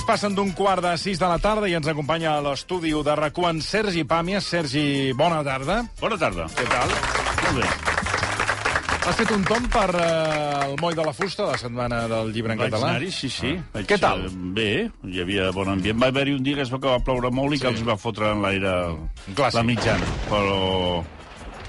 minuts passen d'un quart de sis de la tarda i ens acompanya a l'estudi de rac Sergi Pàmies. Sergi, bona tarda. Bona tarda. Què tal? Molt bé. Has fet un tom per uh, el Moll de la Fusta, la setmana del llibre en Vaig català? anar-hi, sí, sí. Ah. Vaig, Què tal? eh, Bé, hi havia bon ambient. Va haver-hi un dia que es veu que va ploure molt i Sí. que els va fotre en l'aire la mitjana. Però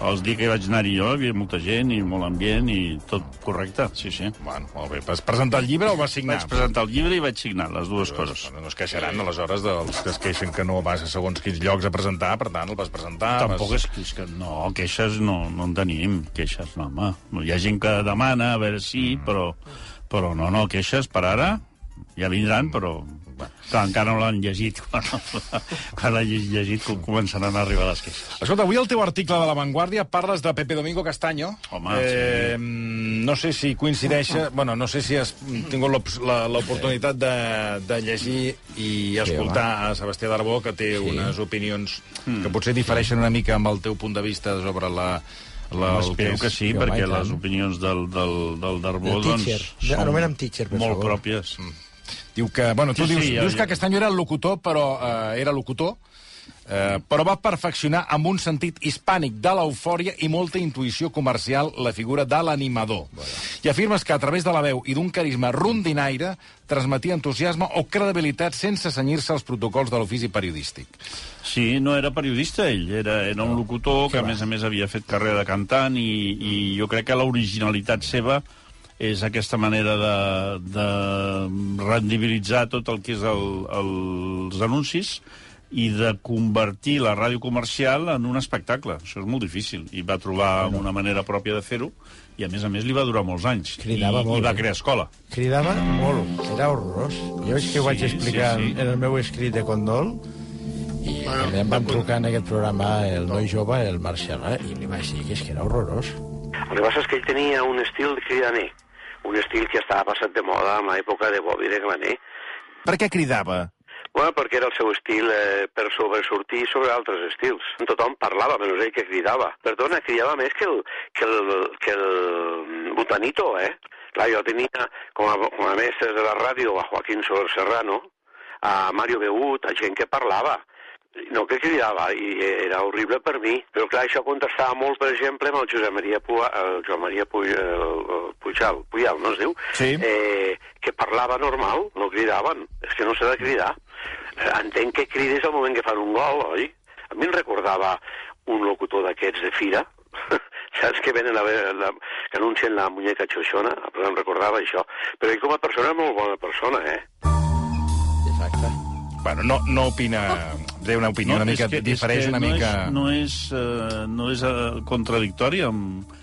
els dies que vaig anar-hi jo hi havia molta gent i molt ambient i tot correcte, sí, sí. Bueno, molt bé. Vas presentar el llibre o vas signar? Vaig presentar el llibre i vaig signar, les dues coses. Bueno, no es queixaran, aleshores, dels que es queixen que no vas a segons quins llocs a presentar, per tant, el vas presentar... Tampoc vas... és, és que no, queixes no, no en tenim, queixes no, home. Hi ha gent que demana, a veure si, però, però no, no, queixes per ara ja vindran, però clar, encara no l'han llegit. Quan, quan l'han llegit com començaran a arribar les queixes. Escolta, avui el teu article de La Vanguardia parles de Pepe Domingo Castaño. Home, eh, No sé si coincideix... Bueno, no sé si has tingut l'oportunitat de, de llegir i escoltar a Sebastià Darbó, que té unes opinions que potser difereixen una mica amb el teu punt de vista sobre la... la el Espero és- que sí, perquè les opinions del, del, del Darbó doncs, teacher. són Anomena'm teacher, per molt favor. pròpies. Diu que, bueno, tu Sí, dius, sí, dius que Castanyo era locutor, però eh, era locutor, eh, però va perfeccionar amb un sentit hispànic de l'eufòria i molta intuïció comercial la figura de l'animador. I afirmes que a través de la veu i d'un carisma rondinaire transmetia entusiasme o credibilitat sense senyir-se als protocols de l'ofici periodístic. Sí, no era periodista ell, era, era un locutor que a més a més havia fet carrera de cantant i, i jo crec que l'originalitat seva és aquesta manera de, de rendibilitzar tot el que és el, els anuncis i de convertir la ràdio comercial en un espectacle. Això és molt difícil. I va trobar una manera pròpia de fer-ho i, a més a més, li va durar molts anys. Cridava I, molt, I va eh? crear escola. Cridava molt, era horrorós. Jo veig que ho vaig Sí, explicar sí, sí. en el meu escrit de Condol, i també em van trucar en aquest programa el noi jove, el Marcel, eh? i li vaig dir que és que era horrorós. El que passa és que ell tenia un estil cridaner, un estil que estava passat de moda en l'època de Bobby de Glaner. Per què cridava? Bueno, perquè era el seu estil eh, per sobresortir sobre altres estils. Tothom parlava, menys ell que cridava. Perdona, cridava més que el, que el, que el Botanito, eh? Clar, jo tenia com a, com a mestres de la ràdio a Joaquín Soler Serrano, a Mario Begut, a gent que parlava no que cridava, i era horrible per mi. Però clar, això contrastava molt, per exemple, amb el Josep Maria, Pua, el Josep Maria Puy, el, Pujal, Puyal, no es diu? Sí. Eh, que parlava normal, no cridaven. És que no s'ha de cridar. Eh, entenc que crides al moment que fan un gol, oi? A mi em recordava un locutor d'aquests de fira, saps que venen a veure, la, que anuncien la muñeca xoixona, però em recordava això. Però ell com a persona és molt bona persona, eh? Exacte. Bueno, no, no opina... Té una opinió una mica... difereix una no mica... És, no és, uh, no és uh, contradictori amb...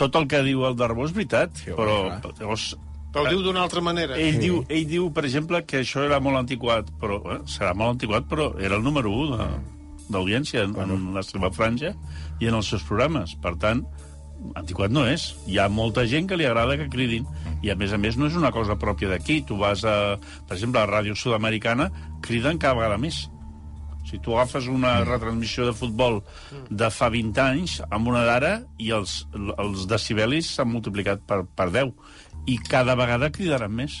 Tot el que diu el Darbó és veritat, Sí, però clar. llavors, Però ho diu d'una altra manera. ell, diu, ell diu, per exemple, que això era molt antiquat, però eh, serà molt antiquat, però era el número 1 de, d'audiència en, en la seva franja i en els seus programes. Per tant, antiquat no és. Hi ha molta gent que li agrada que cridin i, a més a més, no és una cosa pròpia d'aquí. Tu vas a, per exemple, a la ràdio sud-americana, criden cada vegada més. Si tu agafes una retransmissió de futbol de fa 20 anys amb una d'ara i els, els decibelis s'han multiplicat per, per 10 i cada vegada cridaran més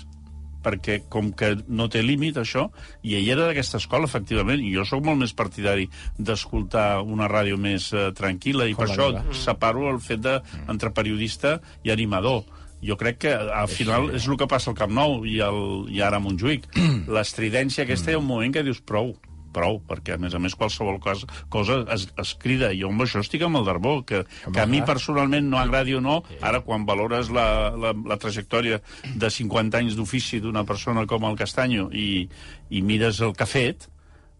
perquè com que no té límit això, i ell era d'aquesta escola, efectivament, i jo sóc molt més partidari d'escoltar una ràdio més eh, tranquil·la, i Com per això meva. separo el fet de, entre periodista i animador. Jo crec que al final és el que passa al Camp Nou i, el, i ara a Montjuïc. L'estridència aquesta hi ha un moment que dius prou, prou, perquè a més a més qualsevol cosa, cosa es, es crida. Jo amb això estic amb el Darbó, que, que a mi personalment no agradi o no, ara quan valores la, la, la trajectòria de 50 anys d'ofici d'una persona com el Castanyo i, i mires el que ha fet,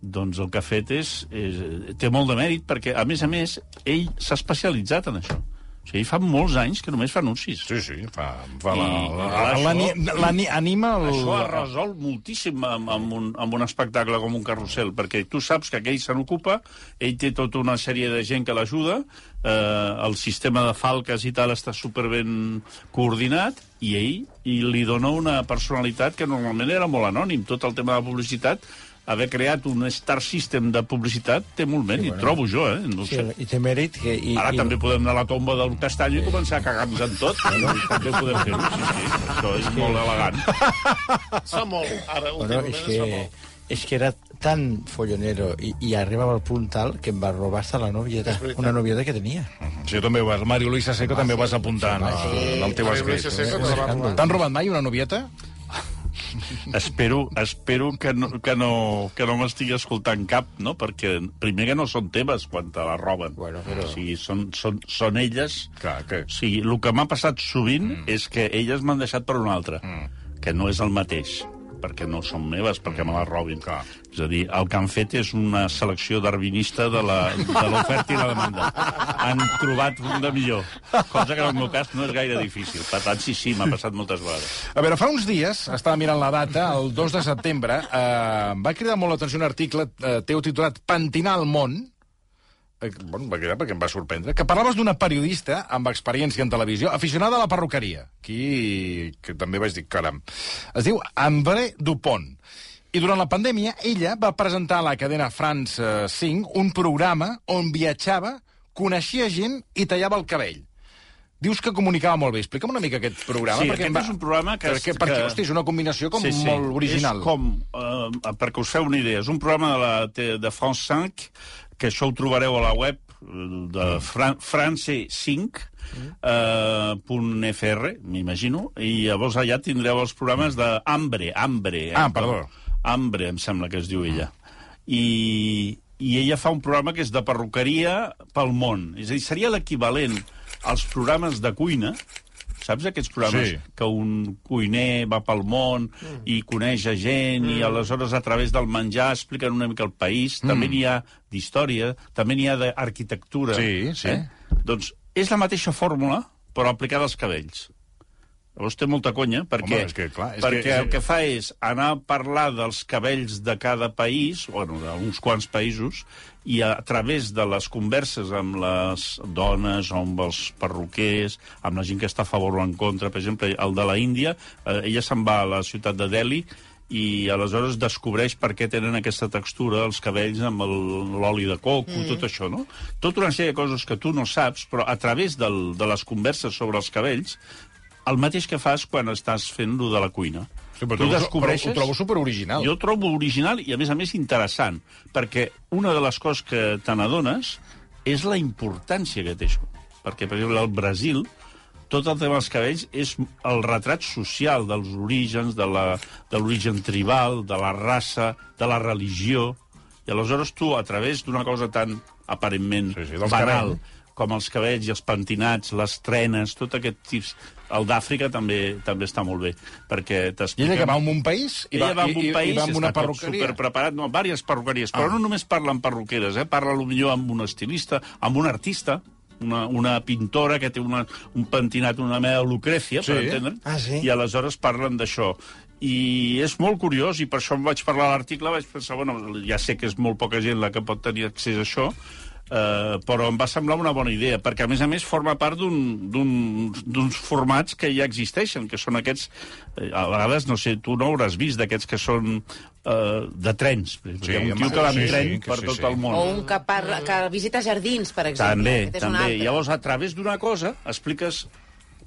doncs el que ha fet és, és, té molt de mèrit, perquè, a més a més, ell s'ha especialitzat en això. O sigui, fa molts anys que només fa anuncis. Sí, sí, fa, fa la, I, la, la, la, anima el... Això ha resolt moltíssim amb, amb, un, amb un espectacle com un carrusel, perquè tu saps que aquell se n'ocupa, ell té tota una sèrie de gent que l'ajuda, eh, el sistema de falques i tal està superben coordinat, i ell i li dona una personalitat que normalment era molt anònim. Tot el tema de la publicitat haver creat un star system de publicitat té molt mèrit, sí, bueno. trobo jo, eh? No Sí, sé. i té mèrit que... I, Ara i, també podem anar a la tomba del castanyo i començar a cagar-nos en tot. No? també podem fer-ho, sí, sí. Això és molt elegant. Es fa molt, ara, Bueno, és es que, és que era tan follonero i, i arribava al punt tal que em va robar hasta la novieta, una novieta que tenia. Sí, tu també ho vas. Mario Luisa Seco també ho vas apuntar, no? Sí, El teu escrit. T'han robat mai una novieta? Espero, espero que no, que no, que no m'estigui escoltant cap, no? Perquè, primer, que no són teves quan te la roben. Bueno, però- O sigui, són, són, són elles... Clar, que... O sigui, el que m'ha passat sovint mm. és que elles m'han deixat per una altra, mm. que no és el mateix perquè no són meves, perquè me les robin. Clar. És a dir, el que han fet és una selecció darwinista de l'oferta i la demanda. Han trobat un de millor, cosa que en el meu cas no és gaire difícil. Per tant, sí, sí, m'ha passat moltes vegades. A veure, fa uns dies, estava mirant la data, el 2 de setembre, eh, va cridar molt l'atenció un article eh, teu titulat Pentinar el món, eh, bueno, va cridar perquè em va sorprendre, que parlaves d'una periodista amb experiència en televisió, aficionada a la perruqueria, aquí que també vaig dir, caram. Es diu André Dupont. I durant la pandèmia, ella va presentar a la cadena France eh, 5 un programa on viatjava, coneixia gent i tallava el cabell. Dius que comunicava molt bé. Explica'm una mica aquest programa. Sí, perquè aquest em va- és un programa que- Perquè, perquè que- hosti, és una combinació com molt original. És com, eh, perquè us feu una idea, és un programa de, la, de France 5, que això ho trobareu a la web eh, de Fran France 5, eh, .fr, m'imagino, i llavors allà tindreu els programes de Hambre, Hambre. Eh? Ah, perdó. Hambre, em sembla que es diu ella. I, I ella fa un programa que és de perruqueria pel món. És a dir, seria l'equivalent als programes de cuina, saps aquests programes Sí. que un cuiner va pel món mm. i coneix a gent mm. i aleshores a través del menjar expliquen una mica el país. Mm. També n'hi ha d'història, també n'hi ha d'arquitectura. Sí, sí. Eh? Doncs és la mateixa fórmula, però aplicada als cabells. Llavors té molta conya, perquè, Home, és que, clar, és perquè que- el que fa és anar a parlar dels cabells de cada país, bueno, d'uns quants països, i a, través de les converses amb les dones, amb els perruquers, amb la gent que està a favor o en contra, per exemple, el de la Índia, eh, ella se'n va a la ciutat de Delhi i aleshores descobreix per què tenen aquesta textura els cabells amb l'oli de coco, mm. tot això, no? Tota una sèrie de coses que tu no saps, però a través del, de les converses sobre els cabells, el mateix que fas quan estàs fent lo de la cuina. Sí, però tu tu descobreixes... Ho trobo superoriginal. Jo trobo original i, a més a més, interessant, perquè una de les coses que te n'adones és la importància que té això. Perquè, per exemple, al Brasil, tot el tema dels cabells és el retrat social dels orígens, de l'origen tribal, de la raça, de la religió. I aleshores tu, a través d'una cosa tan aparentment Sí, sí, banal, cabells. Com els cabells i els pentinats, les trenes, tot aquest tipus... El d'Àfrica també també està molt bé, perquè I t'explica... ella que va a un país i Ella va, va a un i, país i va amb una està tot perruqueria. superpreparat, no, diverses perruqueries, però Ah. no només parla amb perruqueres, eh? parla millor amb un estilista, amb un artista, una, una pintora que té una, un pentinat, una mena de Lucrecia, per Sí. entendre'n, Ah, sí? i aleshores parlen d'això. I és molt curiós, i per això em vaig parlar a l'article, vaig pensar, bueno, ja sé que és molt poca gent la que pot tenir accés a això, eh, però em va semblar una bona idea, perquè a més a més forma part d'un- d'un- d'uns formats que ja existeixen, que són aquests, eh, a vegades, no sé, tu no hauràs vist d'aquests que són eh, de trens. Sí, Hi ha un tio que va amb sí, tren sí, per sí, tot sí. el món. O un que, parla, que visita jardins, per exemple. També, un també. llavors, a través d'una cosa, expliques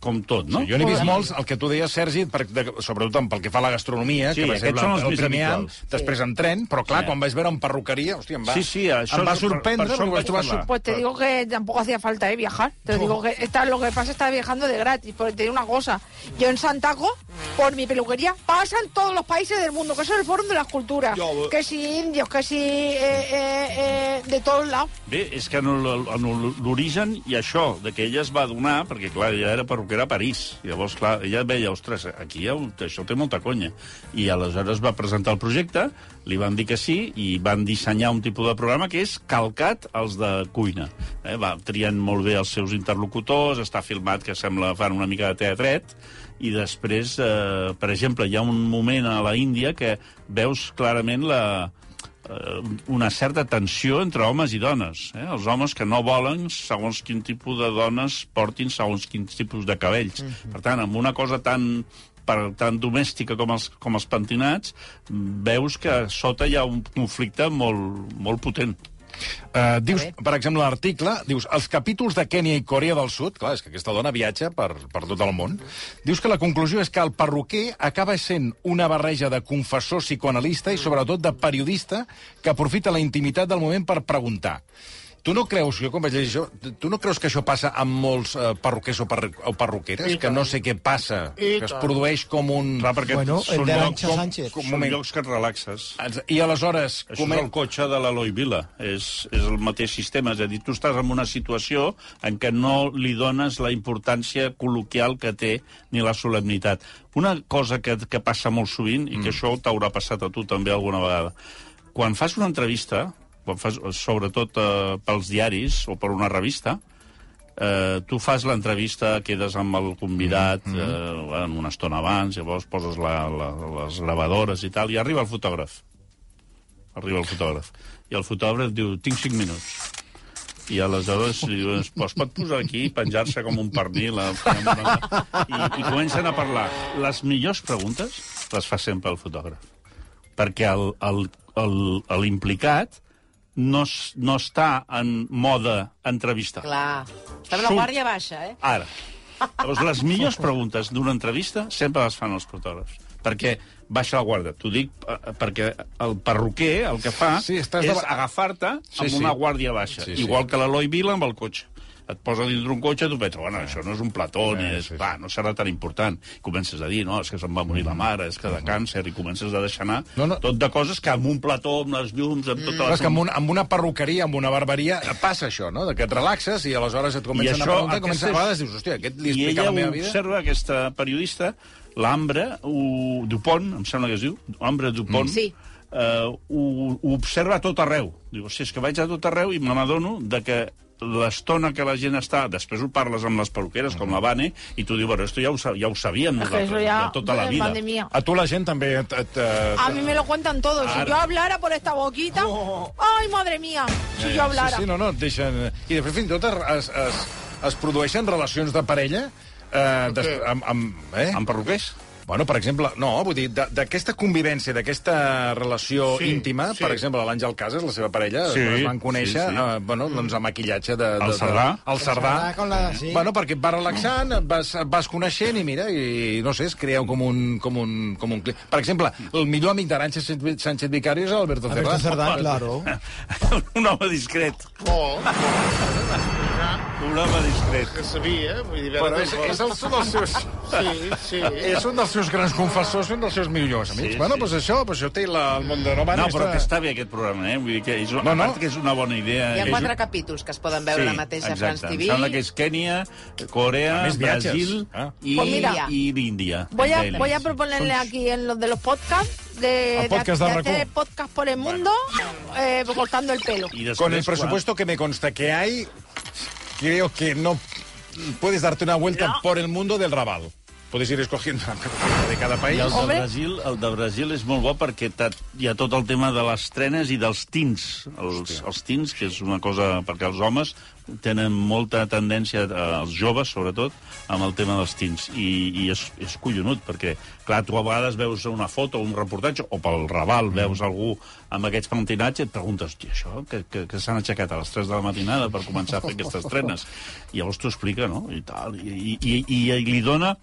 com tot, no? Sí, jo n'he vist molts, el que tu deies, Sergi, per, de, sobretot pel que fa a la gastronomia, Sí, que va ser aquests són els el més primer any, després en tren, però clar, Sí. quan vaig veure en perruqueria, hòstia, em va, Sí, sí, això em va per- sorprendre, per en vaig trobar sor- Pues te digo que tampoco hacía falta ¿eh? viajar. Te digo que esta, lo que pasa es estar viajando de gratis. Porque te digo una cosa. Yo en Santaco, por mi peluquería, pasan todos los países del mundo. Que eso es el Fórum de las Culturas. Que si indios, que si eh, eh, eh, de todos lados. Bé, és que en el- en l'origen i això, de que ella es va donar, perquè clar, ella era perruquera a París, i llavors, clar, ella veia, ostres, aquí ha, això té molta conya. I aleshores va presentar el projecte, li van dir que sí, i van dissenyar un tipus de programa que és calcat als de cuina. Eh, va triant molt bé els seus interlocutors, està filmat que sembla fan una mica de teatret, i després, eh, per exemple, hi ha un moment a la Índia que veus clarament la, una certa tensió entre homes i dones. Eh? Els homes que no volen segons quin tipus de dones portin segons quins tipus de cabells. Per tant, amb una cosa tan per tant domèstica com els, com els pentinats, veus que sota hi ha un conflicte molt, molt potent. Uh, dius, per exemple, l'article, dius, els capítols de Kènia i Corea del Sud, clar, és que aquesta dona viatja per, per tot el món, dius que la conclusió és que el perruquer acaba sent una barreja de confessor psicoanalista i sobretot de periodista que aprofita la intimitat del moment per preguntar. Tu no creus, jo quan vaig llegir això, tu no creus que això passa amb molts eh, perruquers o, perru o perruqueres? I que no sé què passa, I que es tant. produeix com un... Clar, perquè Bueno, són de llocs, l'Anxa Sánchez. com, Un són llocs que et relaxes. I aleshores... Això comen- és el cotxe de l'Eloi Vila. És, és el mateix sistema. És a dir, tu estàs en una situació en què no li dones la importància col·loquial que té ni la solemnitat. Una cosa que, que passa molt sovint, i que això t'haurà passat a tu també alguna vegada, quan fas una entrevista, quan fas, sobretot eh, pels diaris o per una revista, eh, tu fas l'entrevista, quedes amb el convidat Mm-hmm. eh, bueno, una estona abans, llavors poses la, la, les gravadores i tal, i arriba el fotògraf. Arriba el fotògraf. I el fotògraf diu, tinc 5 minuts. I aleshores li diu, es pot, posar aquí, penjar-se com un pernil, a, i, i comencen a parlar. Les millors preguntes les fa sempre el fotògraf. Perquè l'implicat no, no està en mode entrevista. Clar. Està amb la guàrdia baixa, eh? Ara. Llavors, les millors preguntes d'una entrevista sempre les fan els fotògrafs. Perquè baixa la guàrdia. T'ho dic eh, perquè el perruquer el que fa Sí, estàs és de- agafar-te Sí, amb sí. una guàrdia baixa. Sí, sí. Igual que l'Eloi Vila amb el cotxe. Et posa dintre un cotxe, tu penses, bueno, això no és un plató, ni Sí, és, sí, sí. va, no serà tan important. I comences a dir, no, és que se'n va morir la mare, és que de càncer, i comences a deixar anar No, no. tot de coses que amb un plató, amb les llums, amb tota Clar, la... és que amb, un, amb una perruqueria, amb una barberia, passa això, no? De que et relaxes i aleshores et comencen a preguntar, i comences, a vegades dius, hòstia, aquest li I explica ella la meva vida. observa, aquesta periodista, l'Ambra Dupont, em sembla que es diu, Ambra Dupont, Mm. Sí. eh, ho, ho observa a tot arreu. Diu, si és que vaig a tot arreu i me n'adono de que l'estona que la gent està... Després ho parles amb les peluqueres, com la Vane, i tu dius, bueno, esto ja ho, ja ho sabíem Es que nosaltres, ya... de tota la vida. A tu la gent també et... et, et A mí me lo cuentan todo. Si Ara. yo hablara por esta boquita... ¡Ay, madre mía! Si yo hablara. Sí, sí, no, no, et deixen... I després fins i tot es, es, es produeixen relacions de parella eh, des, amb, amb, eh? Amb perruquers? Bueno, per exemple, no, vull dir, d'aquesta convivència, d'aquesta relació Sí, íntima, sí. per exemple, l'Àngel Casas, la seva parella, Sí, es van conèixer, sí, sí. Eh, bueno, doncs, amb maquillatge de... de, El Cerdà. De, el Cerdà. Cerdà con la- sí. Bueno, perquè et vas relaxant, et vas, et vas coneixent i mira, i no sé, es crea com un, com un, com un. Per exemple, el millor amic d'Aranxa Sánchez Vicario és Alberto Cerdà. Alberto Cerdá, claro. un home discret. Oh, Un home discret. que sabia, vull dir... Però és, és el, un dels seus... Sí, sí. És un dels seus grans confessors, un dels seus millors amics. Sí, bueno, sí. doncs això, doncs això té la, el món de Nova No, però que està bé aquest programa, eh? Vull dir que és, No, no, no. que és una bona idea. Hi ha és quatre capítols que es poden veure la mateixa a France TV. Em sembla que és Kènia, Corea. Brasil Ah. i, Pues mira. i l'Índia. Voy a, voy a proponerle aquí en los de los podcasts de, podcast de, de de RAC1. hacer podcast por el mundo eh, cortando el pelo. Després, Con el presupuesto que me consta que hay, creo que no puedes darte una vuelta por el mundo del Raval. Puedes ir escogiendo película de cada país. I el de, Hombre. Brasil, el de Brasil és molt bo perquè hi ha tot el tema de les trenes i dels tins. Els, els tins, que és una cosa... Perquè els homes tenen molta tendència, eh, els joves sobretot, amb el tema dels tins. I, i és, és collonut, perquè, clar, tu a vegades veus una foto, un reportatge, o pel Raval veus algú amb aquests pentinats i et preguntes, hòstia, això, que, que, que s'han aixecat a les 3 de la matinada per començar a fer aquestes trenes. I llavors t'ho explica, no?, i tal. I, i, i, i li dona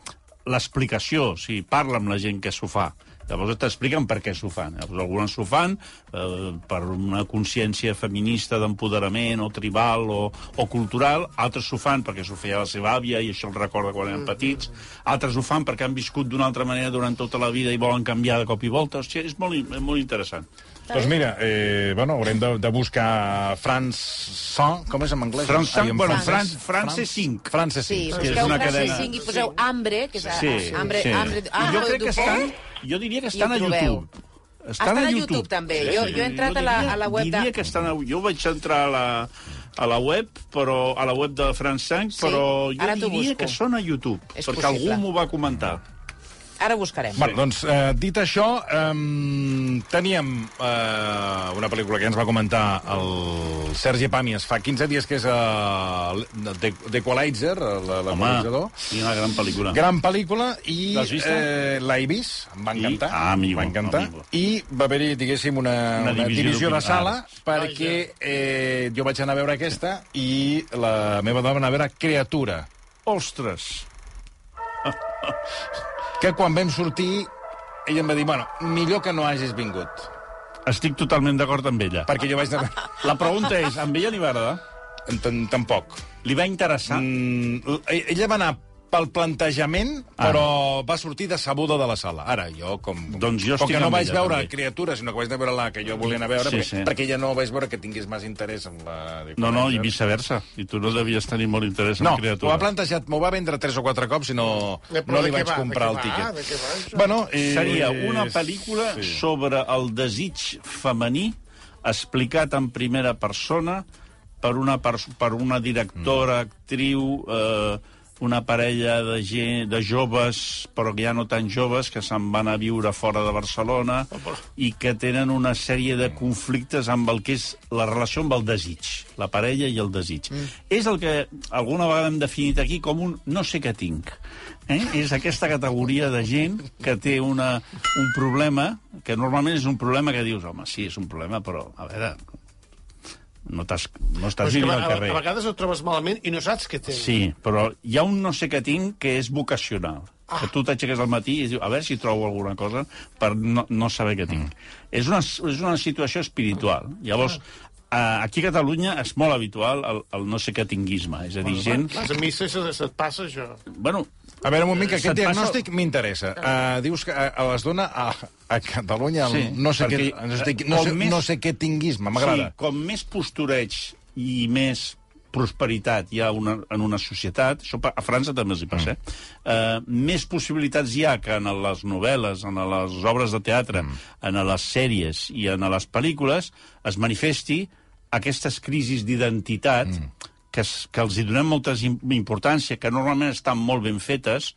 l'explicació, o sigui, parla amb la gent que s'ho fa. Llavors t'expliquen per què s'ho fan. Llavors, algunes s'ho fan eh, per una consciència feminista d'empoderament o tribal o, o cultural, altres s'ho fan perquè s'ho feia la seva àvia i això els recorda quan eren petits, altres ho fan perquè han viscut d'una altra manera durant tota la vida i volen canviar de cop i volta. Hòstia, és molt, i- molt interessant. Doncs mira, eh, bueno, haurem de, de buscar France com és en anglès? France Ai, en bueno, francès. France- France 5. France Sí, 5. que és busqueu una France cadena. 5 i poseu Ambre, que és Sí, Ambre, sí. Ambre, I jo crec que estan... Jo diria que estan a. YouTube. Estan a YouTube, també. Jo- jo he entrat a la- a la web de- Diria que estan a... Jo vaig entrar a la, a la web, però a la web de France 5, Sí? però jo diria busco. que són a YouTube, És perquè possible. algú m'ho va comentar. Ara buscarem. Bueno, doncs, eh, dit això, eh, teníem eh, una pel·lícula que ja ens va comentar el Sergi Pàmies fa 15 dies, que és eh, The, The Equalizer, l'equalitzador. i una gran pel·lícula. Gran pel·lícula i eh, l'he vist, em va I? encantar. Ah, amigo, va encantar. amigo. I va haver-hi, diguéssim, una, Una una, divisió divisió, de sala Ah. perquè eh, jo vaig anar a veure aquesta i la meva dona va anar a veure Creatura, Ostres! que quan vam sortir ella em va dir, bueno, millor que no hagis vingut. Estic totalment d'acord amb ella. Perquè jo vaig La pregunta és, amb ella li va agradar? Tam- Tampoc. Li va interessar? Mm, ella va anar pel plantejament, però va sortir decebuda de la sala. Ara, jo, com, Doncs jo com que no vaig ella, veure també. criatura, sinó que vaig veure la que jo volia anar a veure, Sí, perquè, sí. perquè ella no vaig veure que tingués més interès en la... No, no, i viceversa. I tu no devies tenir molt interès en No, criatura. ha plantejat, m'ho va vendre tres o quatre cops i no, Eh, no li vaig va? Comprar el va? tiquet. Va, això? Bueno, eh, Seria una pel·lícula sí. sobre el desig femení explicat en primera persona per una, pers per una directora, actriu, eh, una parella de, gent, de joves, però que ja no tan joves, que se'n van a viure fora de Barcelona i que tenen una sèrie de conflictes amb el que és la relació amb el desig, la parella i el desig. Mm. És el que alguna vegada hem definit aquí com un no sé què tinc. Eh? És aquesta categoria de gent que té una, un problema, que normalment és un problema que dius, home, sí, és un problema, però, a veure, no, t'has, no estàs vivint al carrer. a vegades ho trobes malament i no saps què tens. Sí, però hi ha un no sé què tinc que és vocacional. Ah. Que tu t'aixeques al matí i dius, a veure si trobo alguna cosa per no, no saber què tinc. Mm. És, una, és una situació espiritual. Llavors, ah. Aquí a Catalunya és molt habitual el, el no sé què tinguisme. És a dir, gent... Vas a missa i se- se't passa això. Bueno, A veure, un moment, que Se't aquest passa- diagnòstic m'interessa. Uh, dius que uh, es dona a, a Catalunya el Sí, no, sé què, perquè, no, sé, eh, no, com sé, més- no sé què tinguisme, m'agrada. Sí, com més postureig i més prosperitat hi ha una, en una societat, això pa- a França també els hi passa, mm. eh, més possibilitats hi ha que en les novel·les, en les obres de teatre, mm. en les sèries i en les pel·lícules es manifesti aquestes crisis d'identitat mm. que, es, que els hi donem molta im- importància, que normalment estan molt ben fetes,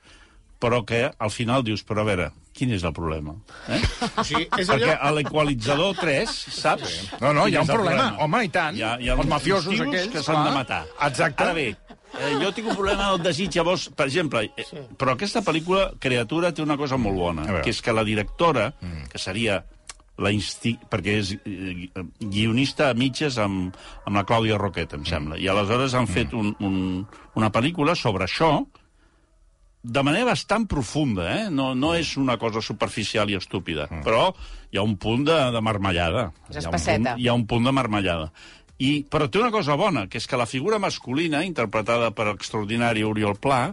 però que al final dius, però a veure, quin és el problema? Eh? O sigui, és allò... Perquè a l'equalitzador 3, saps? No, no, hi ha un el problema. Home, i tant. Hi ha, hi ha Els mafiosos aquells, que s'han de matar. Exacte. Ara bé, eh, jo tinc un problema del desig, llavors, per exemple, eh, però aquesta pel·lícula, Creatura, té una cosa molt bona, que és que la directora, que seria la insti... perquè és eh, guionista a mitges amb, amb la Clàudia Roquet, em sembla. I aleshores han fet un, un, una pel·lícula sobre això, de manera bastant profunda, eh? No, no és una cosa superficial i estúpida, mm. però hi ha un punt de, de marmellada. És Hi ha un punt, hi ha un punt de marmellada. I, però té una cosa bona, que és que la figura masculina, interpretada per l'extraordinari Oriol Pla,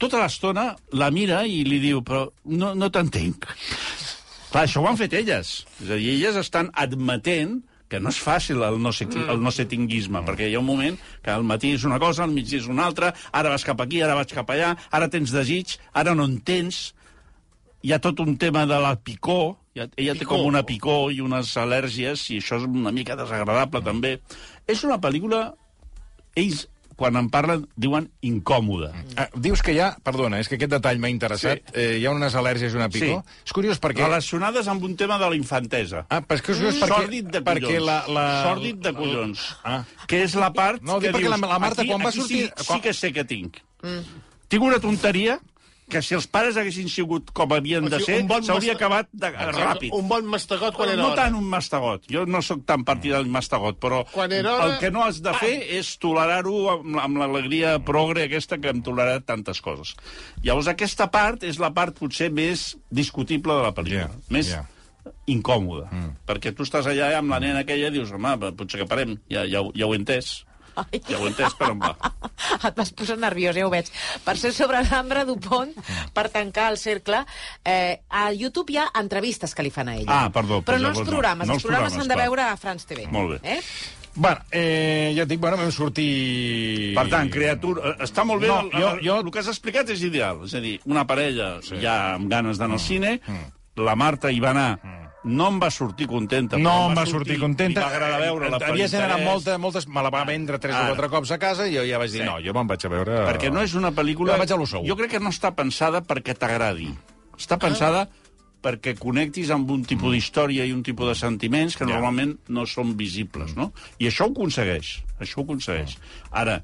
tota l'estona la mira i li diu, però no, no t'entenc. Clar, això ho han fet elles. És a dir, elles estan admetent que no és fàcil el no, sé, el no sé tinguisme, perquè hi ha un moment que al matí és una cosa, al migdia és una altra, ara vas cap aquí, ara vaig cap allà, ara tens desig, ara no en tens, hi ha tot un tema de la picor, ja- ella té Picor. com una picor i unes al·lèrgies, i això és una mica desagradable, també. És una pel·lícula... Ells, quan en parlen, diuen incòmoda. Ah, dius que hi ha... Perdona, és que aquest detall m'ha interessat. Sí. Eh, hi ha unes al·lèrgies i una picor. Sí. És curiós perquè... Relacionades amb un tema de la infantesa. Ah, però és que és curiós perquè... Sòrdid de collons. perquè la, la... Sòrdid de collons. Ah. Que és la part No, que dius... la- la Marta, aquí, quan va aquí sortir- Sí, quan- sí que sé que tinc. Mm. Tinc una tonteria que si els pares haguessin sigut com havien O de ser, un bon s'hauria masta- acabat de, ràpid. Un bon mastegot quan era no hora. tant un mastegot. Jo no sóc tan partidari del mastegot, però Quan era hora- el que no has de fer és tolerar-ho amb, amb l'alegria progre aquesta que hem tolerat tantes coses. Llavors, aquesta part és la part potser més discutible de la pel·lícula. Ja, més ja. incòmoda. Mm. Perquè tu estàs allà amb la nena aquella i dius, home, potser que parem, ja, ja, ho- ja ho he entès. Ai. Ja ho entès per on va. Et vas posar nerviós, ja ho veig. Per ser sobre l'Ambra Dupont, per tancar el cercle, eh, a YouTube hi ha entrevistes que li fan a ella. Ah, perdó, Però no els programes, No els programes s'han de veure a France TV. Molt bé. Eh? Bueno, eh, ja et dic, bueno, vam sortir... Per tant, criatura... eh, Està molt bé, No, el, jo- jo- el que has explicat és ideal. És a dir, una parella sí. ja amb ganes d'anar al cine, la Marta hi va anar, no em va sortir contenta. No em va sortir contenta. Li va agradar veure-la per Havia generat molta, moltes... Me la va vendre tres Ara. o quatre cops a casa i jo ja vaig dir, Sí. no, jo me'n vaig a veure... Perquè no és una pel·lícula... Jo vaig a. Jo crec que no està pensada perquè t'agradi. Està pensada perquè connectis amb un tipus d'història i un tipus de sentiments que Ja. normalment no són visibles, no? I això ho aconsegueix, això ho aconsegueix. Ara,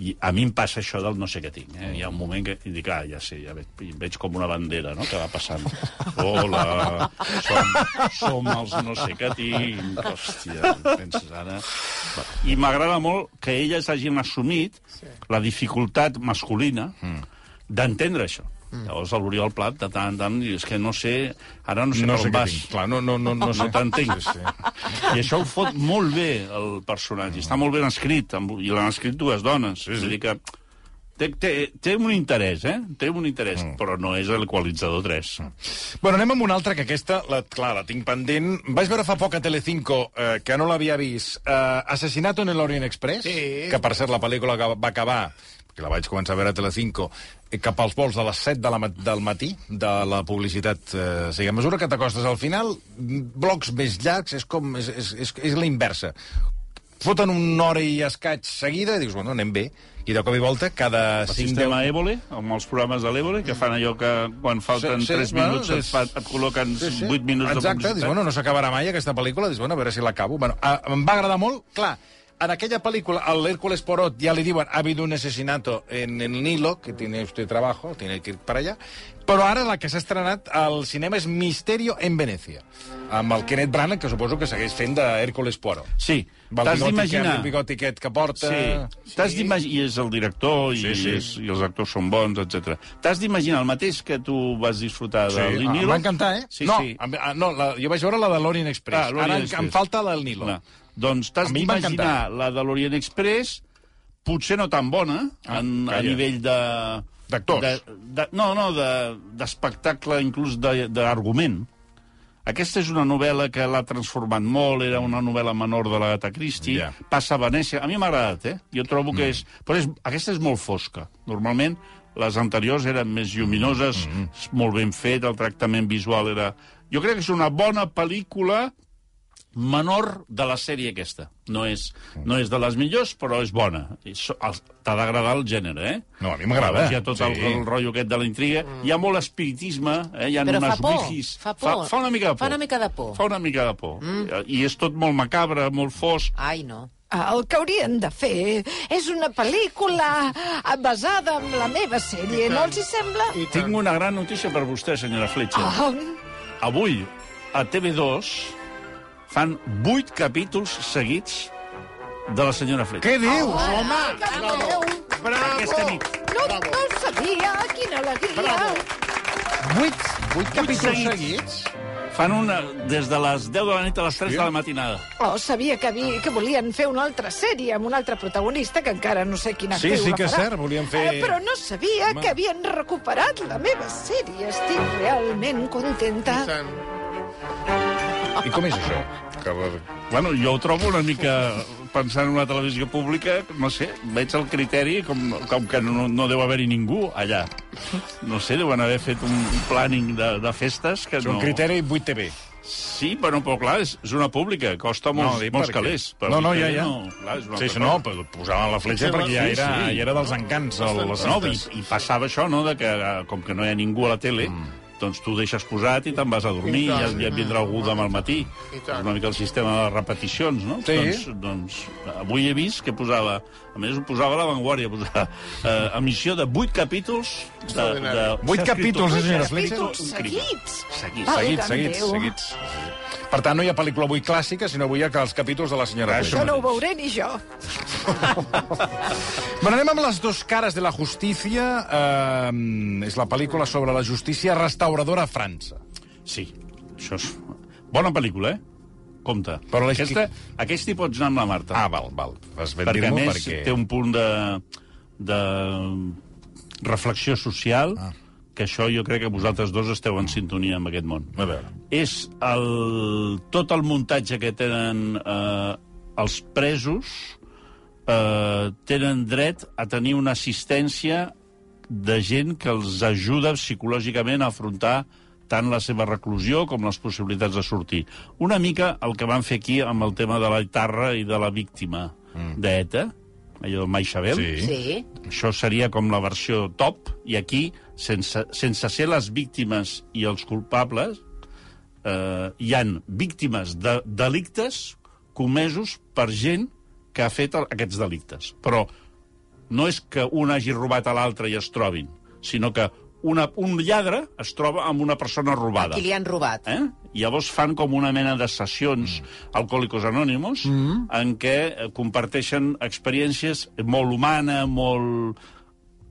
i a mi em passa això del no sé què tinc. Eh? Hi ha un moment que dic, ah, ja sé, ja veig, veig com una bandera no? que va passant. Hola, som, som els no sé què tinc. Hòstia, penses ara... I m'agrada molt que elles hagin assumit la dificultat masculina d'entendre això. Llavors l'Oriol Plat, de tant en tant, diu, és que no sé, ara no sé No per sé on vas. tinc. Clar, no, no, no, no, No sé. t'entenc. Sí, sí. I això ho fot molt bé, el personatge. Està molt ben escrit, amb- i l'han escrit dues dones. Sí, sí. És a dir que té, té, té un interès, eh? Té un interès, mm. però no és l'equalitzador 3. Mm. Bueno, anem amb una altra, que aquesta, la, clar, la tinc pendent. Vaig veure fa poc a Telecinco, eh, que no l'havia vist, eh, Asesinato en el Orient Express, Sí. que per cert la pel·lícula que va acabar que la vaig començar a veure a Telecinco, eh, cap als vols de les 7 de la, ma- del matí, de la publicitat. Eh, o sigui, a mesura que t'acostes al final, blocs més llargs és com... és, és, és, és la inversa. Foten una hora i escaig seguida i dius, bueno, anem bé. I de cop i volta, cada El 5 sistema Évole, amb els programes de l'Évole, que fan allò que quan falten Sí, sí, 3 bueno, minuts és- et, fa, et col·loquen 8 minuts de Exacte, publicitat. dius, bueno, no s'acabarà mai aquesta pel·lícula, dius, bueno, a veure si l'acabo. Bueno, a, em va agradar molt, clar, en aquella pel·lícula, al Hércules Porot ja li diuen ha habido un asesinato en el Nilo, que tiene usted trabajo, tiene que ir para allá, però ara la que s'ha estrenat al cinema és Misterio en Venècia, amb el Kenneth Branagh, que suposo que segueix fent de Hércules Porot. Sí, t'has d'imaginar... El bigoti aquest que porta... Sí, t'has d'imaginar... I és el director, i, Sí, sí. És, i els actors són bons, etc. T'has d'imaginar el mateix que tu vas disfrutar Sí, de ah, l'Inilo. em va encantar, eh? Sí, no, sí. em- ah, no la, jo vaig veure la de l'Orient Express. Ah, Ara em, Express. em falta la del Nilo. Clar. Doncs t'has d'imaginar la de l'Orient Express, potser no tan bona, Ah, en, a nivell de... D'actors. de- de- No, no, de- d'espectacle, de, inclús de- d'argument. Aquesta és una novel·la que l'ha transformat molt, era una novel·la menor de l'Agatha Christie, Ja. passa a Venècia. A mi m'ha agradat, eh? Jo trobo que és... Però és, aquesta és molt fosca. Normalment les anteriors eren més lluminoses, molt ben fet, el tractament visual era... Jo crec que és una bona pel·lícula menor de la sèrie aquesta. No és, no és de les millors, però és bona. T'ha d'agradar el gènere, eh? No, a mi m'agrada. Hi ha tot el, Sí. el rotllo aquest de la intriga. Hi ha molt espiritisme, eh? hi ha Però fa unes por, wikis. fa por. Fa, fa una mica de por. Fa una mica de por. Fa una mica de por. Mm. I és tot molt macabre, molt fosc. Ai, no. El que haurien de fer és una pel·lícula basada en la meva sèrie, no els hi sembla? I Tinc una gran notícia per vostè, senyora Fletcher. Ah, Avui, a TV2, fan vuit capítols seguits de la senyora Fletcher. Què dius? Home, bravo, bravo. Aquesta nit. no, no ho sabia, quina alegria. Vuit, vuit capítols seguits. seguits? Fan una des de les 10 de la nit a les 3 de la matinada. Oh, sabia que, vi, que volien fer una altra sèrie amb un altre protagonista, que encara no sé quina Sí, actriu sí la que és cert, volien fer- Eh, però no sabia Home. que havien recuperat la meva sèrie. Estic realment contenta. I tant. I com és això? Que... Bueno, jo ho trobo una mica... Pensant en una televisió pública, no sé, veig el criteri com, com que no, no deu haver-hi ningú allà. No sé, deuen haver fet un planning de, de festes que És no... un criteri 8TV. Sí, però, però clar, és, és una pública, costa molts, dic molts perquè- calés. però No, no, ja, ja. No, clar, és una Sí, sí, no, però posaven la fletxa Sí, perquè ja sí, era, sí. ja era dels encants, el, les No, i, i passava això, no?, de que com que no hi ha ningú a la tele, mm. Doncs tu ho deixes posat i te'n vas a dormir i, I ja, tant. ja et vindrà algú demà al matí. És tant. una mica el sistema de repeticions, no? Sí. Doncs, doncs avui he vist que posava, a més ho posava a l'avantguàrdia, posava eh, emissió de vuit capítols de, de, Extraordinari. Vuit capítols, eh, senyora Fletcher? Capítols seguits. Seguits. Valga'm Seguits, seguits, Déu. seguits. Per tant, no hi ha pel·lícula avui clàssica, sinó avui hi ha els capítols de la senyora Això Fletcher. Això no ho veuré ni jo. Bueno, anem amb les dos cares de la justícia. Eh, és la pel·lícula sobre la justícia restauradora a França. Sí, això és... Bona pel·lícula, eh? Compte. Però la- aquesta, aquesta hi pots anar amb la Marta. Ah, val, val. Vas ben perquè, a més, perquè... té un punt de, de reflexió social Ah. que això jo crec que vosaltres dos esteu en sintonia amb aquest món. A veure. És el, tot el muntatge que tenen eh, els presos eh, tenen dret a tenir una assistència de gent que els ajuda psicològicament a afrontar tant la seva reclusió com les possibilitats de sortir. Una mica el que van fer aquí amb el tema de la guitarra i de la víctima mm. d'ETA, allò del Maixabel. Sí. Sí. Això seria com la versió top, i aquí sense, sense ser les víctimes i els culpables, eh, hi han víctimes de delictes comesos per gent que ha fet el, aquests delictes. Però no és que un hagi robat a l'altre i es trobin, sinó que una, un lladre es troba amb una persona robada. Qui li han robat. Eh? Llavors fan com una mena de sessions mm. alcohòlicos anònimos mm. en què eh, comparteixen experiències molt humana, molt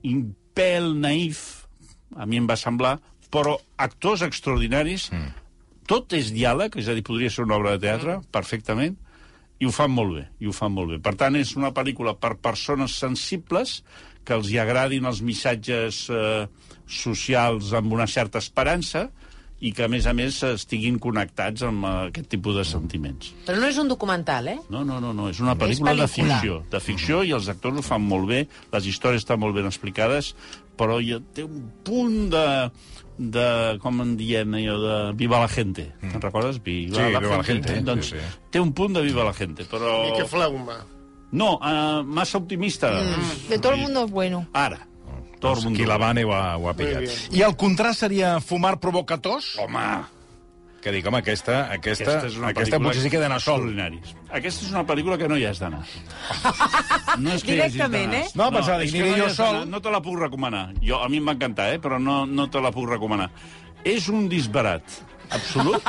impel, naïf, a mi em va semblar, però actors extraordinaris, mm. tot és diàleg, és a dir, podria ser una obra de teatre, mm. perfectament, i ho fan molt bé, i ho fan molt bé. Per tant, és una pel·lícula per persones sensibles que els hi agradin els missatges eh, socials amb una certa esperança i que, a més a més, estiguin connectats amb eh, aquest tipus de sentiments. Però no és un documental, eh? No, no, no, no. és una pel·lícula, de pel·lícula. ficció. De ficció, i els actors ho fan molt bé, les històries estan molt ben explicades, però ha, té un punt de, de, com en diem allò, de Viva la gente. Mm. Te'n recordes? Viva, Sí, Viva la gente, Doncs sí, sí. té un punt de Viva la gente, però... I que fleuma. No, uh, massa optimista. Mm. De todo el mundo es bueno. Ara. Tot el mundo. qui la vane ho ha, ho ha pillat. I el contrast seria fumar provocatos? Home, Que dic, home, aquesta, aquesta, aquesta és una aquesta potser sí que d'anar sol. Aquesta és una pel·lícula que no hi has d'anar. No és que Directament, eh? No, pensava, és dic, que aniré no jo sol. No te la puc recomanar. Jo, a mi em va encantar, eh? però no, no te la puc recomanar. És un disbarat absolut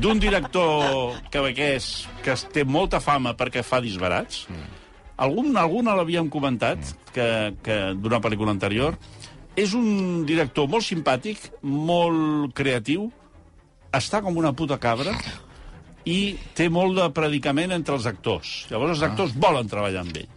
d'un director quebequès que es té molta fama perquè fa disbarats. Algun, alguna l'havíem comentat que, que d'una pel·lícula anterior. És un director molt simpàtic, molt creatiu, està com una puta cabra i té molt de predicament entre els actors. Llavors els actors volen treballar amb ell.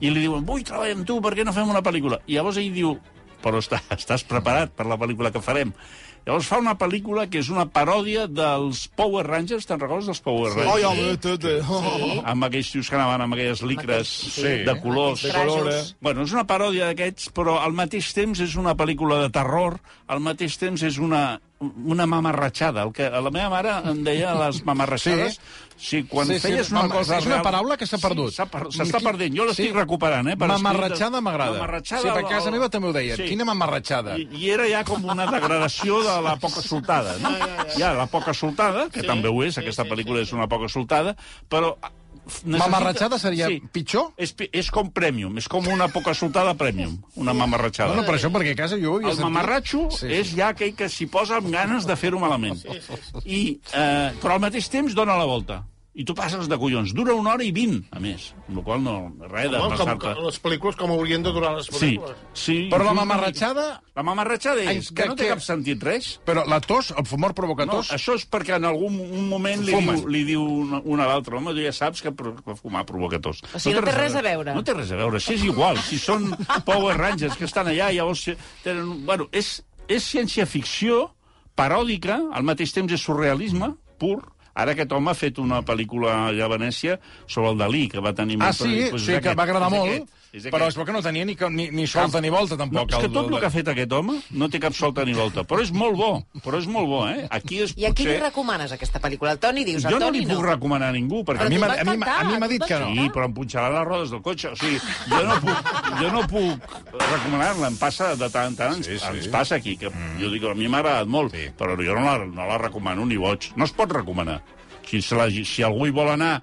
I li diuen, vull treballar amb tu, per què no fem una pel·lícula? I llavors ell diu, però està, estàs preparat per la pel·lícula que farem? Llavors fa una pel·lícula que és una paròdia dels Power Rangers, te'n recordes dels Power Rangers? Home, tot, eh? Sí. amb aquells tios que anaven amb aquelles licres Sí. de colors. Aquells trajos. Bueno, és una paròdia d'aquests, però al mateix temps és una pel·lícula de terror, al mateix temps és una, una mamarratxada. El que la meva mare em deia les mamarratxades. Sí, sí quan Sí, sí, feies una mama- cosa és una real- paraula que s'ha perdut. Sí, s'ha per- s'està perdent. Jo l'estic Sí. recuperant, eh? per escrit. Mamarratxada m'agrada. Mamarratxada... Sí, per casa el- meva també ho deien. Quina mamarratxada. I, I era ja com una degradació de la poca soltada, no? Ja, la poca soltada, que també ho és, aquesta pel·lícula és una poca soltada, però... necessita- Mamarratxada seria pitjor? És, és com premium, és com una poca soltada premium, una mamarratxada. No, no, per això, perquè a casa jo ho havia El sentit. mamarratxo Sí, sí, és sí. ja aquell que s'hi posa amb ganes de fer-ho malament. Sí, sí, sí. I, eh, però al mateix temps dona la volta. I tu passes de collons. Dura una hora i vint, a més. Amb la qual no... Res de Home, com, passar-te... com les pel·lícules com haurien de durar les Sí, pel·lícules. sí. Però la mamarratxada... La mamarratxada Ai, és que no té que- cap sentit res. Però la tos, el fumor provoca No, tos? això és perquè en algun un moment li Fumen. diu, li diu una, una a l'altra, home, tu ja saps que que fumar provoca tos. O sigui, no té res a veure. No té res a veure, si és igual, si són Power Rangers que estan allà, llavors... Tenen, bueno, és, és ciència-ficció paròdica, al mateix temps és surrealisme pur, Ara aquest home ha fet una pel·lícula allà a Venècia sobre el Dalí, que va tenir... Ah, sí, doncs sí, que aquest, va agradar és molt, aquest, és però és que no tenia ni, ni, ni solta ni volta, No, tampoc. és que tot el que ha fet aquest home no té cap solta ni volta, però és molt bo, però és molt bo, eh? Aquí és I a qui li recomanes aquesta pel·lícula? El Toni dius, el Jo no Toni li puc recomanar a ningú, perquè Però A mi m'ha et va a mi m'ha- a mi m'ha encantar, dit que no. Sí, però em punxaran les rodes del cotxe. O sigui, jo no puc, jo no puc recomanar-la. Em passa de tant en tant, Sí, sí. ens passa aquí. Que Jo dic, a mi m'ha agradat molt, Sí. però jo no la, no la recomano ni boig. No es pot recomanar. Si, se la, si algú hi vol anar...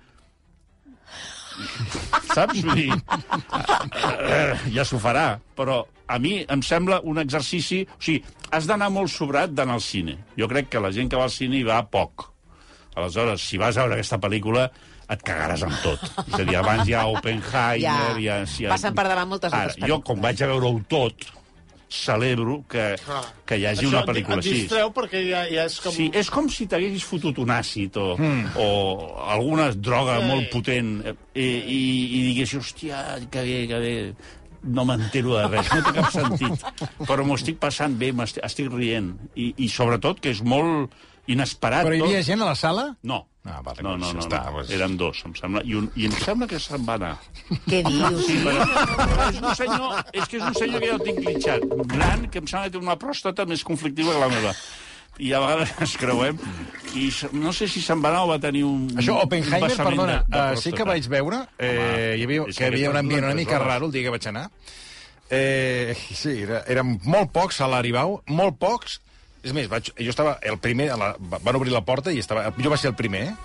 Saps? Vull dir, eh, ja s'ho farà, però a mi em sembla un exercici... O sigui, has d'anar molt sobrat d'anar al cine. Jo crec que la gent que va al cine hi va poc. Aleshores, si vas a veure aquesta pel·lícula, et cagaràs amb tot. És a dir, abans hi ha Oppenheimer... Ja, hi ha, hi ha... passen per davant moltes Ara, altres Jo, com vaig a veure-ho tot, celebro que, que hi hagi Això una et- pel·lícula et així. distreu perquè ja, ja és com... Sí, és com si t'haguessis fotut un àcid o, mm. o alguna droga Sí. molt potent eh, i, i, i diguessis, hòstia, que bé, que bé, no m'entero de res, no té cap sentit. Però m'ho estic passant bé, m'estic estic rient. I, I sobretot que és molt inesperat. Però hi tot. havia gent a la sala? No. Ah, vale, no, no, doncs no, ja està, no. doncs. Érem dos, em sembla. I, un, I em sembla que se'n va anar. Què dius? Sí, però, però és, un senyor, és que és un senyor que jo el tinc glitxat. Gran, que em sembla que té una pròstata més conflictiva que la meva. I a vegades ens creuem. I no sé si se'n va anar o va tenir un Això, un Oppenheimer, vessament perdona, de, de uh, sí que vaig veure, eh, hi havia, és que hi havia un ambient una mica raro el dia que vaig anar, Eh, sí, era, eren molt pocs, salari bau, molt pocs. És més, vaig, jo estava el primer, a la, va- van obrir la porta i estava, jo vaig ser el primer, eh?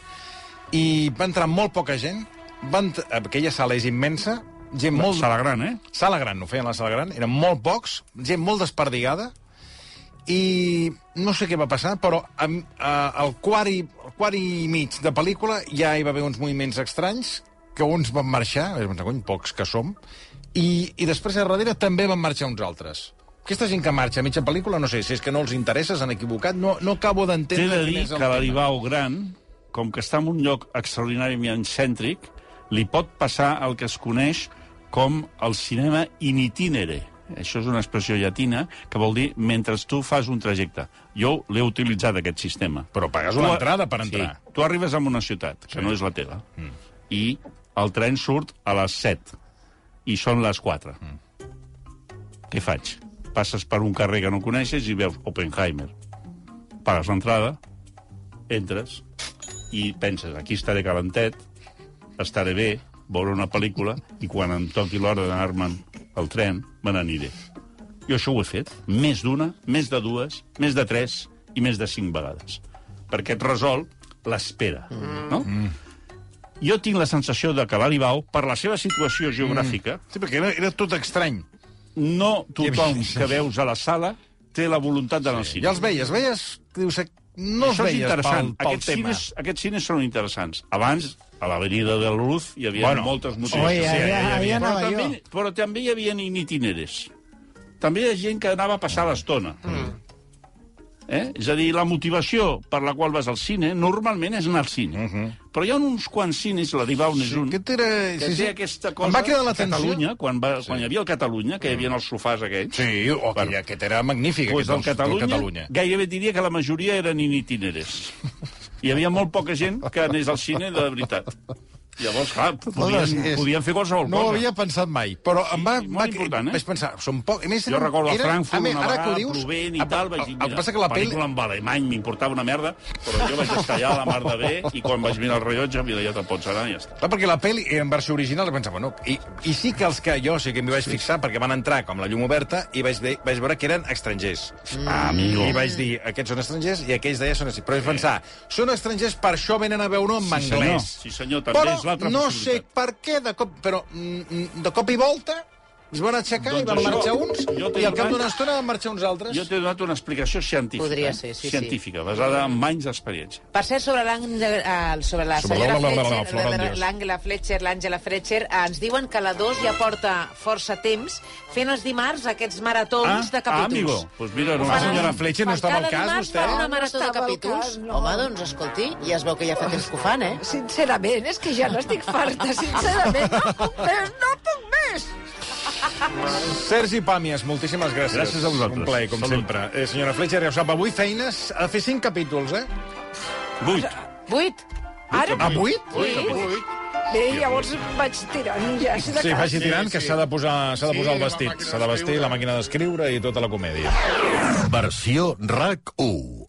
I va entrar molt poca gent, van, aquella sala és immensa, gent molt... Sala gran, eh? Sala gran, ho feien a la sala gran, eren molt pocs, gent molt desperdigada, i no sé què va passar, però al quart i, al quart i mig de pel·lícula ja hi va haver uns moviments estranys, que uns van marxar, vaig pensar, cony, pocs que som, i, i després a darrere també van marxar uns altres. Aquesta gent que marxa a mitja pel·lícula, no sé, si és que no els interessa, s'han equivocat, no, no acabo T'he d'entendre de quin dir que l'Aribau gran, com que està en un lloc extraordinàriament cèntric, li pot passar el que es coneix com el cinema in itinere. Això és una expressió llatina que vol dir mentre tu fas un trajecte. Jo l'he utilitzat, aquest sistema. Però pagues Tu una a- entrada per entrar. Sí, tu arribes a una ciutat, que Sí. no és la teva, i el tren surt a les 7, i són les 4. Què faig? Passes per un carrer que no coneixes i veus Oppenheimer. Pagues l'entrada, entres, i penses, aquí estaré calentet, estaré bé, veuré una pel·lícula, i quan em toqui l'hora d'anar-me'n al tren, me n'aniré. Jo això ho he fet, més d'una, més de dues, més de tres i més de cinc vegades. Perquè et resol l'espera, no? Jo tinc la sensació de que l'Aribau, per la seva situació geogràfica, Sí, perquè era, era tot estrany. No tothom que veus a la sala té la voluntat d'anar al cine. Ja els veies, veies, dius, no els Això és veies interessant. pel, pel aquests, tema. cines, aquests cines són interessants. Abans, a l'Avenida de Luz, hi havia Bueno, moltes motius. Oye, Sí, ja hi ahí havia. però, també, però també hi havia itineres. També hi ha gent que anava a passar l'estona. Mm. Eh? És a dir, la motivació per la qual vas al cine normalment és anar al cine. Però hi ha uns quants cines, la Dibau n'és Mhm. Sí, un, aquest era... que sí, té sí. aquesta cosa... Em va cridar l'atenció. Catalunya, quan, va, quan hi havia el Catalunya, que hi havia els sofàs aquells, Sí, oh, Bueno. aquell, aquest era magnífic, pues aquest del del, del Catalunya, Catalunya. gairebé diria que la majoria eren in itineres. Hi havia molt poca gent que anés al cine de veritat. Llavors, clar, podien, és- podien fer qualsevol No ho cosa. havia pensat mai, però em va... Sí, va important, eh? Vaig pensar, són poc... A més, Jo recordo a Frankfurt a més, una ho vegada, dius, plovent i a- tal, vaig dir, mira, passa que la pel·lícula en alemany m'importava una merda, però jo vaig estar allà a la mar de bé i quan vaig mirar el rellotge, mira, ja te'n pots anar i ja està. Clar, perquè la pel·li en versió original vaig pensar, bueno, i, i sí que els que jo sí que m'hi vaig fixar perquè van entrar com la llum oberta i vaig, de, vaig veure que eren estrangers. Ah, amigo. I vaig dir, aquests són estrangers i aquells deia són estrangers. Però vaig pensar, són estrangers, per això venen a veure-ho en Sí, senyor. anglès. Sí, senyor, també però no sé per què, de cop, però mm, de cop i volta es van aixecar Doncs i van això, marxar uns jo t'he i al cap d'una estona van marxar uns altres. Jo t'he donat una explicació científica. Podria eh? ser, sí, sí. Científica, basada en anys d'experiència. Per cert, sobre, l'Àngel- eh, sobre la Sobre senyora la- la- la- la- la Fletcher, l'Àngela Fletcher, l'Àngela Fletcher, eh, ens diuen que la 2 ja porta força temps fent els dimarts aquests maratons de ah, capítols. amigo, pues mira, no La senyora Fletcher no Per estava al cas, vostè? fa una No marató de capítols. cas, no. Home, doncs, escolti, ja es veu que ja fa temps que ho fan, eh? Sincerament, és que ja no estic farta, sincerament. No puc més, no puc més. Sergi Pàmies, moltíssimes gràcies. Gràcies a vosaltres. Un plaer, com Salut. sempre. Eh, senyora Fletcher, ja ho sap, avui feines, ha de fer cinc capítols, eh? Vuit. Vuit. Ara, A vuit? sí. Bé, llavors vaig tirant ja, si Sí, vagi tirant, que s'ha de posar, s'ha de Sí, posar el la vestit. S'ha de vestir la màquina d'escriure i tota la comèdia. Versió RAC 1.